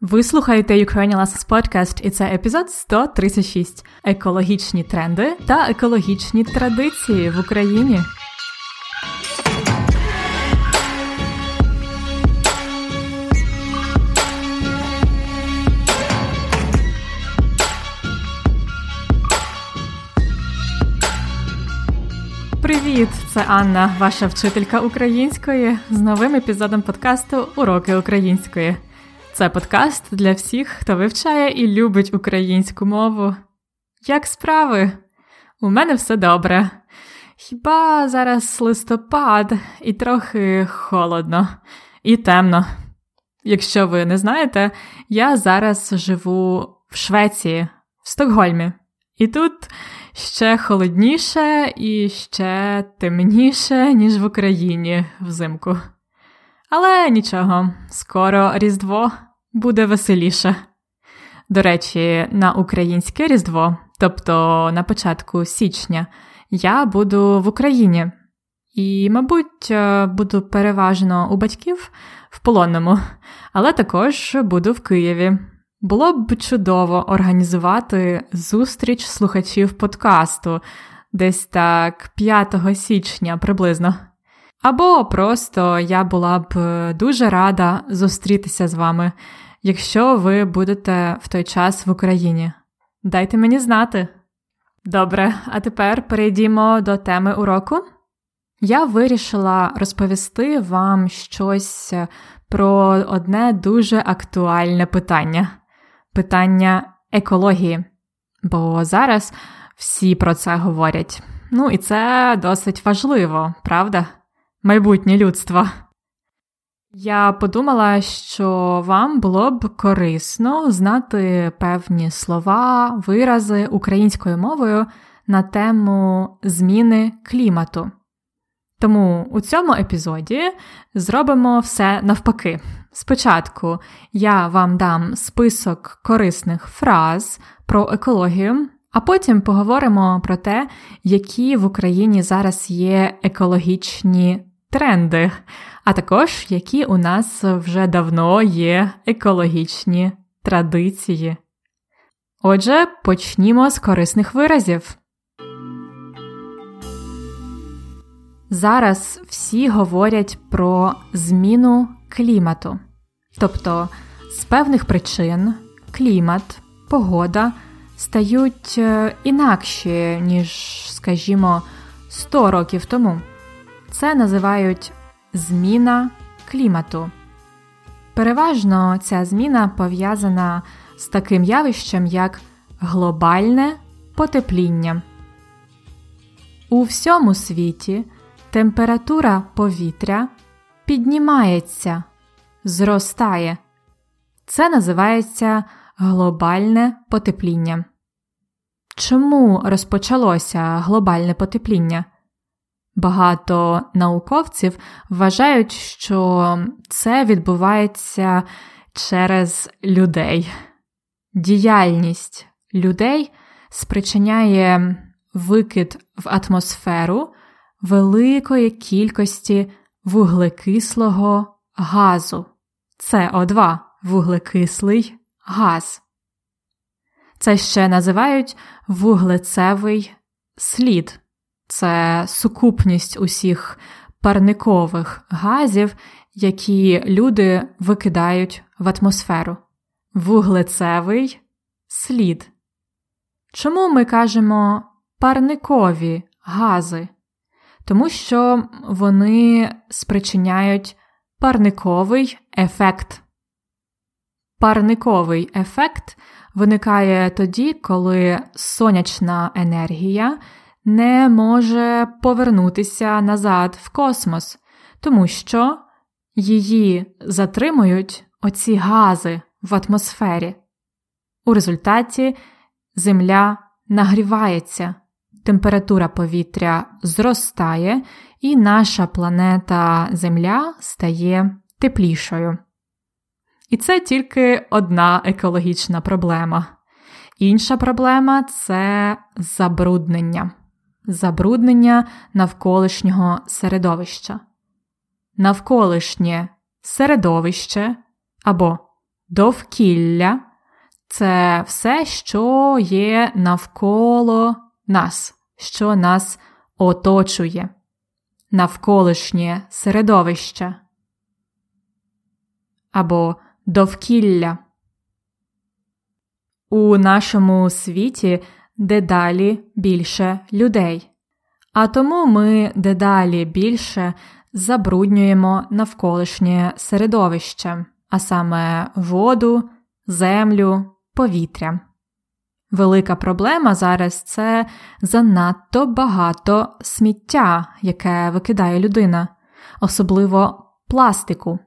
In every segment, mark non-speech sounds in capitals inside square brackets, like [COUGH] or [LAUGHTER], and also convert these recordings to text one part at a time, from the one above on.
Ви слухаєте Ukrainian Lessons Podcast і це епізод 136 екологічні тренди та екологічні традиції в Україні. Привіт! Це Анна, ваша вчителька української, з новим епізодом подкасту Уроки української. Це подкаст для всіх, хто вивчає і любить українську мову. Як справи? У мене все добре. Хіба зараз листопад і трохи холодно і темно. Якщо ви не знаєте, я зараз живу в Швеції, в Стокгольмі. І тут ще холодніше і ще темніше, ніж в Україні взимку. Але нічого, скоро Різдво буде веселіше. До речі, на українське Різдво, тобто на початку січня, я буду в Україні і, мабуть, е, буду переважно у батьків в полонному, але також буду в Києві. Було б чудово організувати зустріч слухачів подкасту десь так 5 січня приблизно. Або просто я була б дуже рада зустрітися з вами, якщо ви будете в той час в Україні. Дайте мені знати. Добре, а тепер перейдімо до теми уроку. Я вирішила розповісти вам щось про одне дуже актуальне питання питання екології. Бо зараз всі про це говорять. Ну і це досить важливо, правда? Майбутнє людство. Я подумала, що вам було б корисно знати певні слова, вирази українською мовою на тему зміни клімату. Тому у цьому епізоді зробимо все навпаки. Спочатку я вам дам список корисних фраз про екологію, а потім поговоримо про те, які в Україні зараз є екологічні тренди, а також які у нас вже давно є екологічні традиції. Отже, почнімо з корисних виразів. Зараз всі говорять про зміну клімату. Тобто, з певних причин клімат, погода стають е, інакші, ніж, скажімо, 100 років тому. Це називають зміна клімату. Переважно ця зміна пов'язана з таким явищем, як глобальне потепління. У всьому світі температура повітря піднімається, зростає. Це називається глобальне потепління. Чому розпочалося глобальне потепління? Багато науковців вважають, що це відбувається через людей. Діяльність людей спричиняє викид в атмосферу великої кількості вуглекислого газу. СО2 вуглекислий газ. Це ще називають вуглецевий слід. Це сукупність усіх парникових газів, які люди викидають в атмосферу. Вуглецевий слід. Чому ми кажемо парникові гази? Тому що вони спричиняють парниковий ефект. Парниковий ефект виникає тоді, коли сонячна енергія не може повернутися назад в космос, тому що її затримують оці гази в атмосфері. У результаті Земля нагрівається, температура повітря зростає, і наша планета Земля стає теплішою. І це тільки одна екологічна проблема. Інша проблема це забруднення, забруднення навколишнього середовища. Навколишнє середовище або довкілля це все, що є навколо нас, що нас оточує, навколишнє середовище або довкілля. У нашому світі дедалі більше людей, а тому ми дедалі більше забруднюємо навколишнє середовище, а саме воду, землю, повітря. Велика проблема зараз це занадто багато сміття, яке викидає людина, особливо пластику.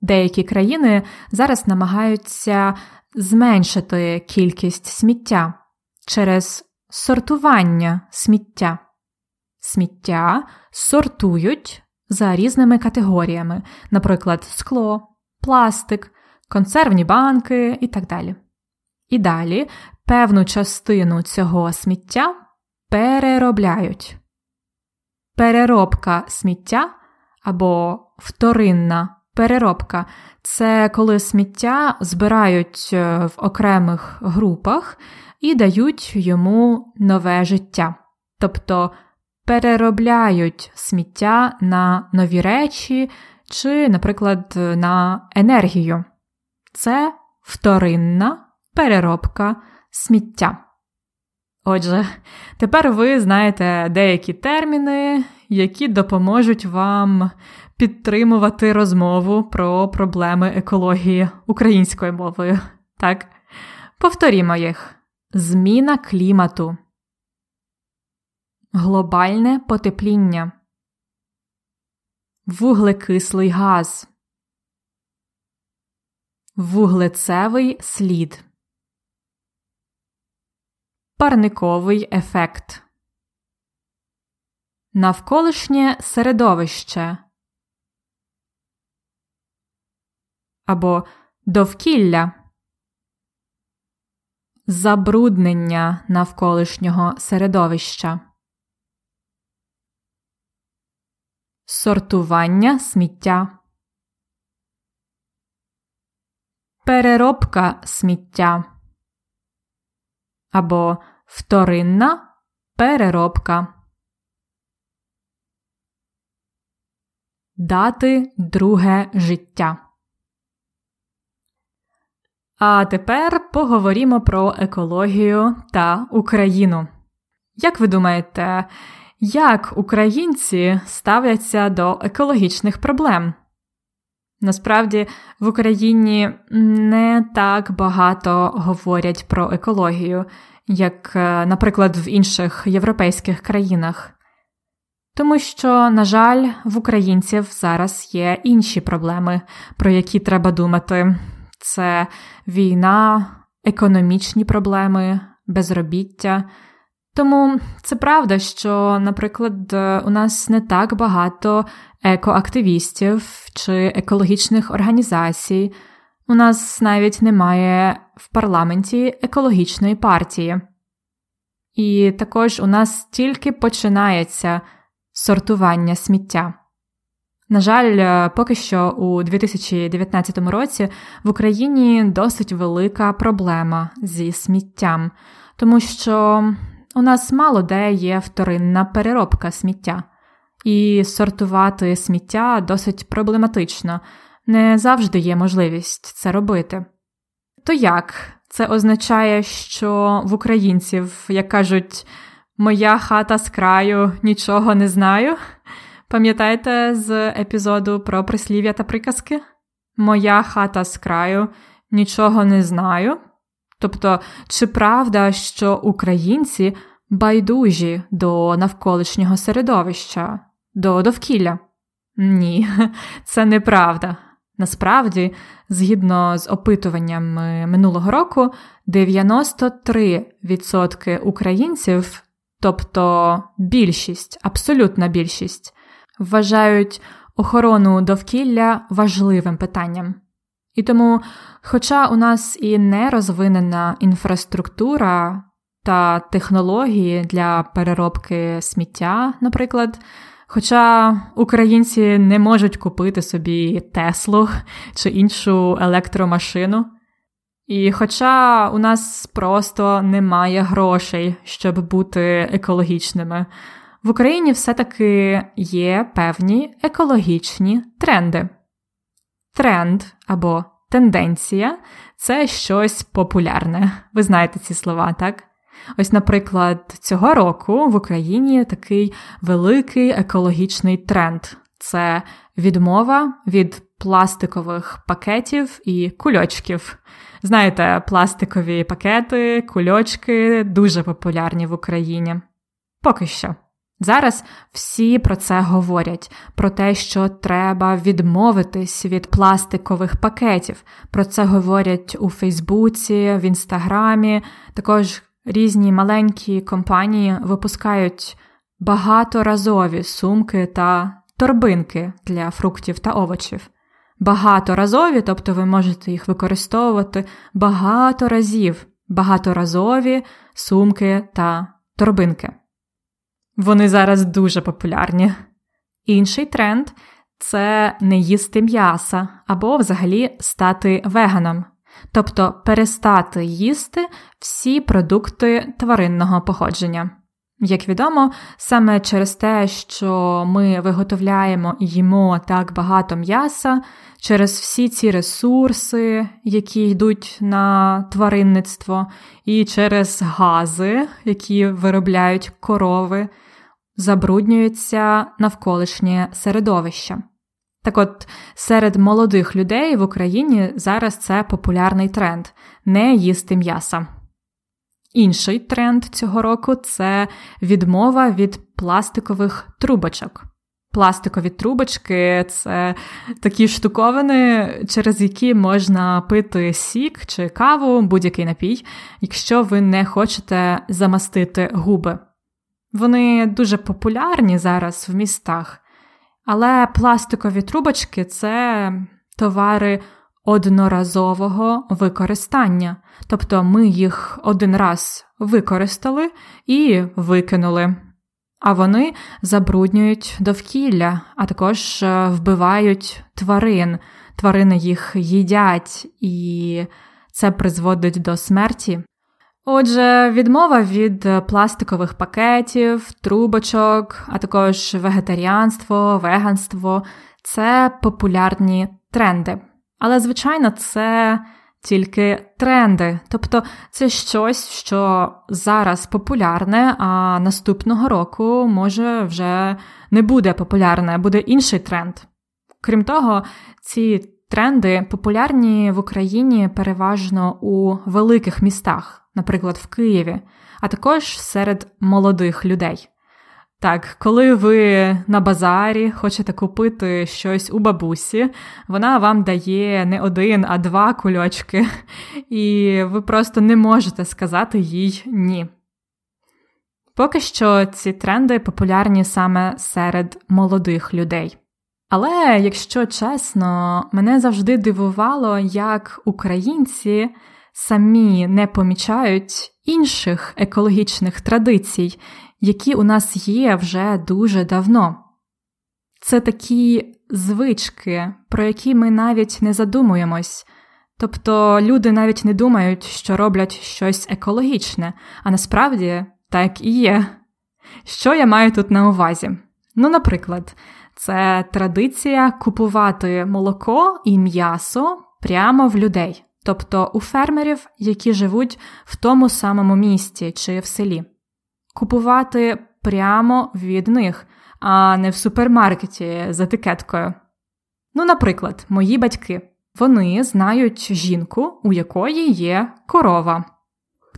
Деякі країни зараз намагаються зменшити кількість сміття через сортування сміття. Сміття сортують за різними категоріями, наприклад, скло, пластик, консервні банки і так далі. І далі певну частину цього сміття переробляють. Переробка сміття або вторинна переробка це коли сміття збирають е, в окремих групах і дають йому нове життя. Тобто переробляють сміття на нові речі чи, наприклад, на енергію. Це вторинна переробка сміття. Отже, тепер ви знаєте деякі терміни, які допоможуть вам підтримувати розмову про проблеми екології українською мовою. Так, повторімо їх: зміна клімату, глобальне потепління, вуглекислий газ, вуглецевий слід, парниковий ефект, навколишнє середовище. або довкілля, забруднення навколишнього середовища, сортування сміття, переробка сміття або вторинна переробка. Дати друге життя. А тепер поговоримо про екологію та Україну. Як ви думаєте, як українці ставляться до екологічних проблем? Насправді в Україні не так багато говорять про екологію, як, е, наприклад, в інших європейських країнах. Тому що, на жаль, в українців зараз є інші проблеми, про які треба думати це війна, економічні проблеми, безробіття. Тому це правда, що, наприклад, у нас не так багато екоактивістів чи екологічних організацій. У нас навіть немає в парламенті екологічної партії. І також у нас тільки починається сортування сміття. На жаль, е, поки що у 2019 році в Україні досить велика проблема зі сміттям, тому що у нас мало де є вторинна переробка сміття, і сортувати сміття досить проблематично, не завжди є можливість це робити. То як? Це означає, що в українців, як кажуть, моя хата з краю нічого не знаю. Пам'ятаєте з епізоду про прислів'я та приказки? Моя хата з краю нічого не знаю. Тобто, чи правда, що українці байдужі до навколишнього середовища, до довкілля? Ні, [LAUGHS] це неправда. Насправді, згідно з опитуваннями минулого року, 93% українців, тобто більшість, абсолютна більшість, вважають охорону довкілля важливим питанням. І тому, хоча у нас і не розвинена інфраструктура та технології для переробки сміття, наприклад, Хоча українці не можуть купити собі Теслу чи іншу електромашину. І хоча у нас просто немає грошей, щоб бути екологічними, в Україні все-таки є певні екологічні тренди. Тренд або тенденція це щось популярне. Ви знаєте ці слова, так? Ось, наприклад, цього року в Україні такий великий екологічний тренд це відмова від пластикових пакетів і кульочків. Знаєте, пластикові пакети, кульочки дуже популярні в Україні. Поки що. Зараз всі про це говорять, про те, що треба відмовитись від пластикових пакетів. Про це говорять у Фейсбуці, в Інстаграмі. Також різні маленькі компанії випускають багаторазові сумки та торбинки для фруктів та овочів. Багаторазові, тобто ви можете їх використовувати багато разів, багаторазові сумки та торбинки. Вони зараз дуже популярні. Інший тренд це не їсти м'яса або взагалі стати веганом, тобто перестати їсти всі продукти тваринного походження. Як відомо, саме через те, що ми виготовляємо і їмо так багато м'яса, через всі ці ресурси, які йдуть на тваринництво, і через гази, які виробляють корови, забруднюється навколишнє середовище. Так от, серед молодих людей в Україні зараз це популярний тренд не їсти м'яса. Інший тренд цього року це відмова від пластикових трубочок. Пластикові трубочки це такі штуковини, через які можна пити сік чи каву, будь-який напій, якщо ви не хочете замастити губи. Вони дуже популярні зараз в містах, але пластикові трубочки це товари одноразового використання, тобто ми їх один раз використали і викинули. А вони забруднюють довкілля, а також е, вбивають тварин. Тварини їх їдять, і це призводить до смерті. Отже, відмова від пластикових пакетів, трубочок, а також вегетаріанство, веганство це популярні тренди. Але, звичайно, це тільки тренди. Тобто це щось, що зараз популярне, а наступного року може вже не буде популярне, буде інший тренд. Крім того, ці тренди популярні в Україні переважно у великих містах, наприклад, в Києві, а також серед молодих людей. Так, коли ви на базарі хочете купити щось у бабусі, вона вам дає не один, а два кульочки, [LAUGHS] і ви просто не можете сказати їй ні. Поки що ці тренди популярні саме серед молодих людей. Але, якщо чесно, мене завжди дивувало, як українці самі не помічають інших екологічних традицій, які у нас є вже дуже давно. Це такі звички, про які ми навіть не задумуємось. Тобто люди навіть не думають, що роблять щось екологічне, а насправді так і є. Що я маю тут на увазі? Ну, наприклад, це традиція купувати молоко і м'ясо прямо в людей, тобто у фермерів, які живуть в тому самому місті чи в селі купувати прямо від них, а не в супермаркеті з етикеткою. Ну, наприклад, мої батьки вони знають жінку, у якої є корова.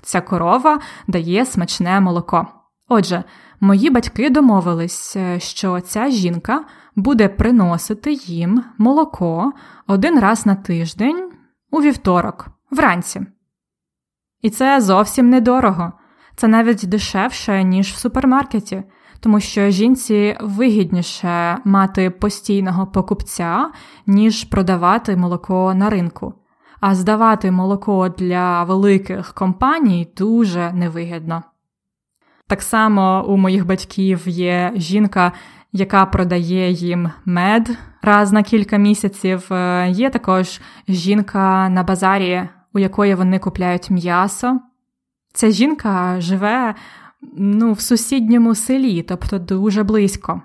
Ця корова дає смачне молоко. Отже, мої батьки домовились, що ця жінка буде приносити їм молоко один раз на тиждень у вівторок, вранці. І це зовсім недорого. Це навіть дешевше, ніж в супермаркеті, тому що жінці вигідніше мати постійного покупця, ніж продавати молоко на ринку. А здавати молоко для великих компаній дуже невигідно. Так само у моїх батьків є жінка, яка продає їм мед раз на кілька місяців. Е, є також жінка на базарі, у якої вони купляють м'ясо. Ця жінка живе ну, в сусідньому селі, тобто дуже близько.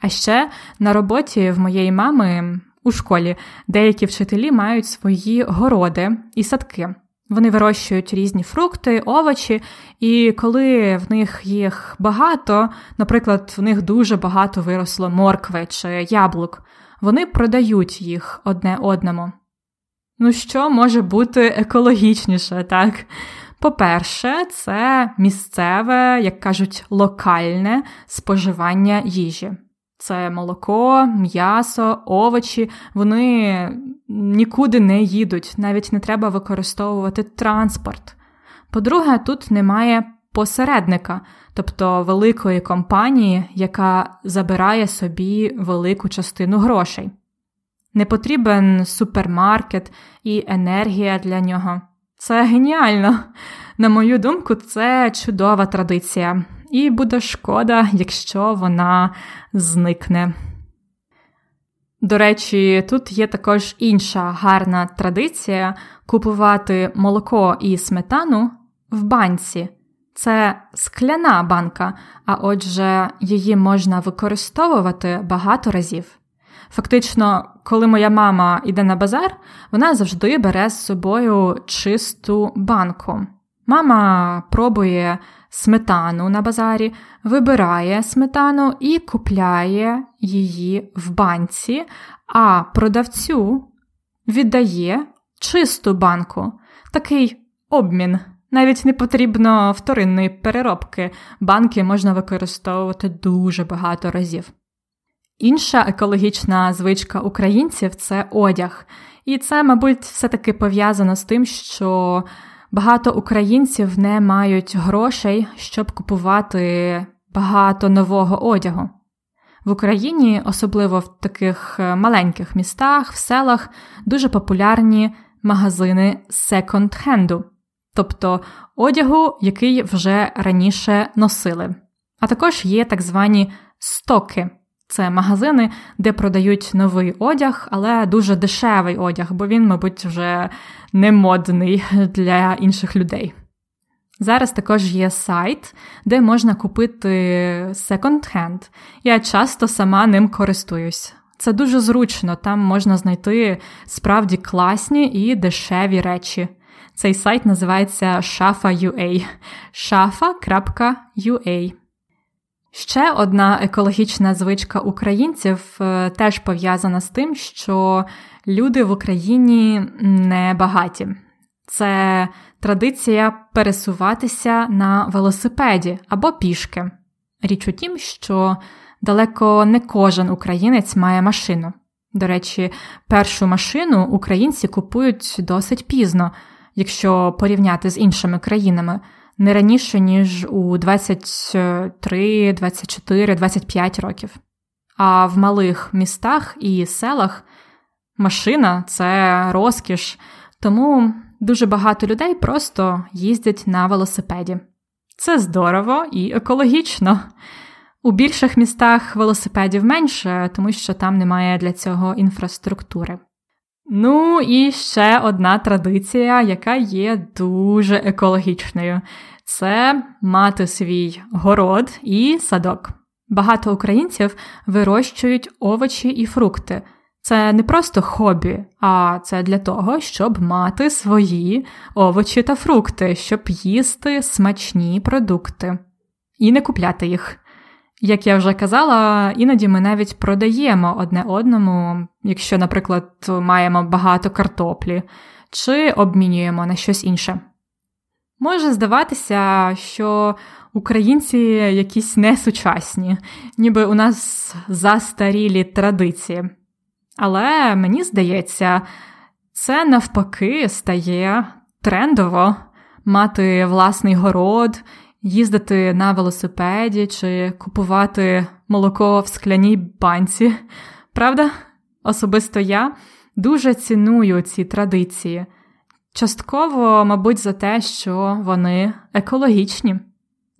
А ще на роботі в моєї мами у школі деякі вчителі мають свої городи і садки. Вони вирощують різні фрукти, овочі, і коли в них їх багато, наприклад, в них дуже багато виросло моркви чи яблук, вони продають їх одне одному. Ну, що може бути екологічніше, так? По-перше, це місцеве, як кажуть, локальне споживання їжі. Це молоко, м'ясо, овочі, вони нікуди не їдуть, навіть не треба використовувати транспорт. По-друге, тут немає посередника, тобто великої компанії, яка забирає собі велику частину грошей. Не потрібен супермаркет і енергія для нього. Це геніально. На мою думку, це чудова традиція, і буде шкода, якщо вона зникне. До речі, тут є також інша гарна традиція купувати молоко і сметану в банці. Це скляна банка, а отже, її можна використовувати багато разів. Фактично, коли моя мама йде на базар, вона завжди бере з собою чисту банку. Мама пробує сметану на базарі, вибирає сметану і купляє її в банці, а продавцю віддає чисту банку. Такий обмін. Навіть не потрібно вторинної переробки. Банки можна використовувати дуже багато разів. Інша екологічна звичка українців це одяг. І це, мабуть, все-таки пов'язано з тим, що багато українців не мають грошей, щоб купувати багато нового одягу. В Україні, особливо в таких е, маленьких містах, в селах, дуже популярні магазини секонд-хенду, тобто одягу, який вже раніше носили. А також є так звані стоки. Це магазини, де продають новий одяг, але дуже дешевий одяг, бо він, мабуть, вже не модний [LAUGHS] для інших людей. Зараз також є сайт, де можна купити секонд-хенд. Я часто сама ним користуюсь. Це дуже зручно, там можна знайти справді класні і дешеві речі. Цей сайт називається Shafa.ua. shafa.ua. Ще одна екологічна звичка українців е, теж пов'язана з тим, що люди в Україні не багаті. Це традиція пересуватися на велосипеді або пішки. Річ у тім, що далеко не кожен українець має машину. До речі, першу машину українці купують досить пізно, якщо порівняти з іншими країнами не раніше, ніж у 23, 24, 25 років. А в малих містах і селах машина це розкіш, тому дуже багато людей просто їздять на велосипеді. Це здорово і екологічно. У більших містах велосипедів менше, тому що там немає для цього інфраструктури. Ну і ще одна традиція, яка є дуже екологічною це мати свій город і садок. Багато українців вирощують овочі і фрукти. Це не просто хобі, а це для того, щоб мати свої овочі та фрукти, щоб їсти смачні продукти і не купляти їх. Як я вже казала, іноді ми навіть продаємо одне одному, якщо, наприклад, маємо багато картоплі, чи обмінюємо на щось інше. Може здаватися, що українці якісь несучасні, ніби у нас застарілі традиції. Але мені здається, це навпаки стає трендово мати власний город, їздити на велосипеді чи купувати молоко в скляній банці. Правда? Особисто я дуже ціную ці традиції. Частково, мабуть, за те, що вони екологічні.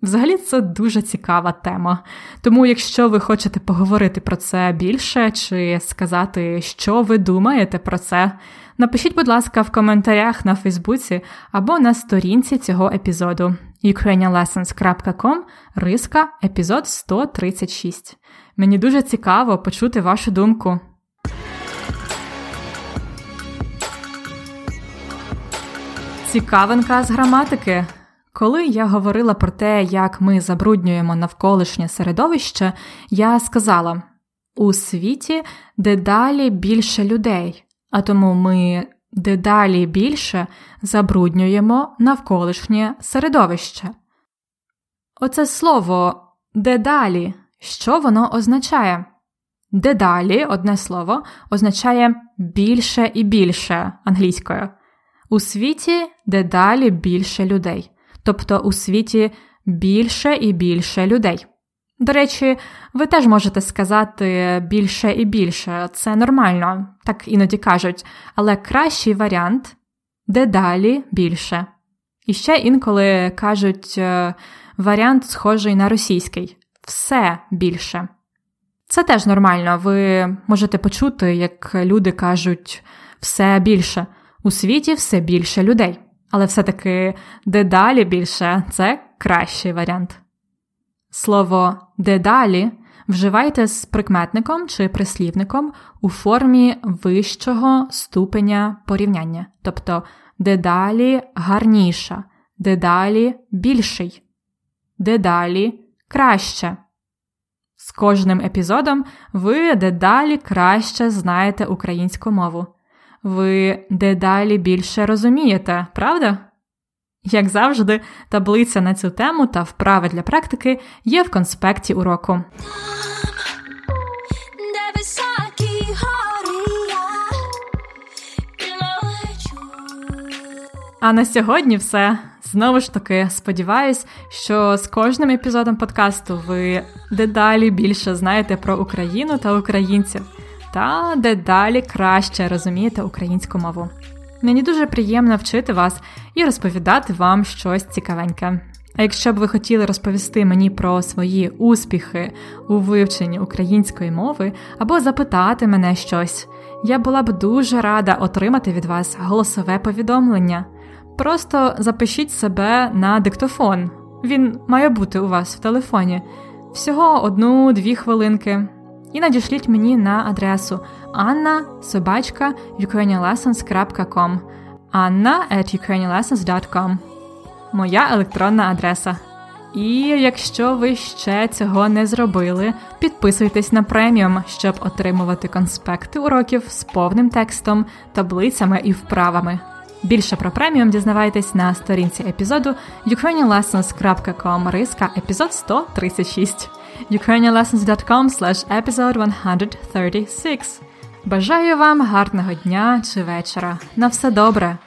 Взагалі, це дуже цікава тема. Тому, якщо ви хочете поговорити про це більше чи сказати, що ви думаєте про це, напишіть, будь ласка, в коментарях на Фейсбуці або на сторінці цього епізоду ukrainianlessons.com риска епізод 136. Мені дуже цікаво почути вашу думку. Цікавинка з граматики. Коли я говорила про те, як ми забруднюємо навколишнє середовище, я сказала: у світі дедалі більше людей, а тому ми дедалі більше забруднюємо навколишнє середовище. Оце слово дедалі, що воно означає? Дедалі, одне слово, означає більше і більше англійською. У світі дедалі більше людей тобто у світі більше і більше людей. До речі, ви теж можете сказати більше і більше, це нормально, так іноді кажуть, але кращий варіант дедалі більше. І ще інколи кажуть е, варіант схожий на російський все більше. Це теж нормально, ви можете почути, як люди кажуть все більше. У світі все більше людей. Але все-таки дедалі більше це кращий варіант. Слово дедалі вживайте з прикметником чи прислівником у формі вищого ступеня порівняння, тобто дедалі гарніша, дедалі більший, дедалі краще. З кожним епізодом ви дедалі краще знаєте українську мову ви дедалі більше розумієте, правда? Як завжди, таблиця на цю тему та вправи для практики є в конспекті уроку. А на сьогодні все. Знову ж таки, сподіваюсь, що з кожним епізодом подкасту ви дедалі більше знаєте про Україну та українців та дедалі краще розумієте українську мову. Мені дуже приємно вчити вас і розповідати вам щось цікавеньке. А якщо б ви хотіли розповісти мені про свої успіхи у вивченні української мови або запитати мене щось, я була б дуже рада отримати від вас голосове повідомлення. Просто запишіть себе на диктофон. Він має бути у вас в телефоні. Всього одну-дві хвилинки і надішліть мені на адресу anna собачка ukrainianlessons.com anna at ukrainianlessons.com Моя електронна адреса. І якщо ви ще цього не зробили, підписуйтесь на преміум, щоб отримувати конспекти уроків з повним текстом, таблицями і вправами. Більше про преміум дізнавайтесь на сторінці епізоду ukrainianlessons.com риска епізод 136 ukrainianlessons.com slash episode 136 Бажаю вам гарного дня чи вечора. На все добре!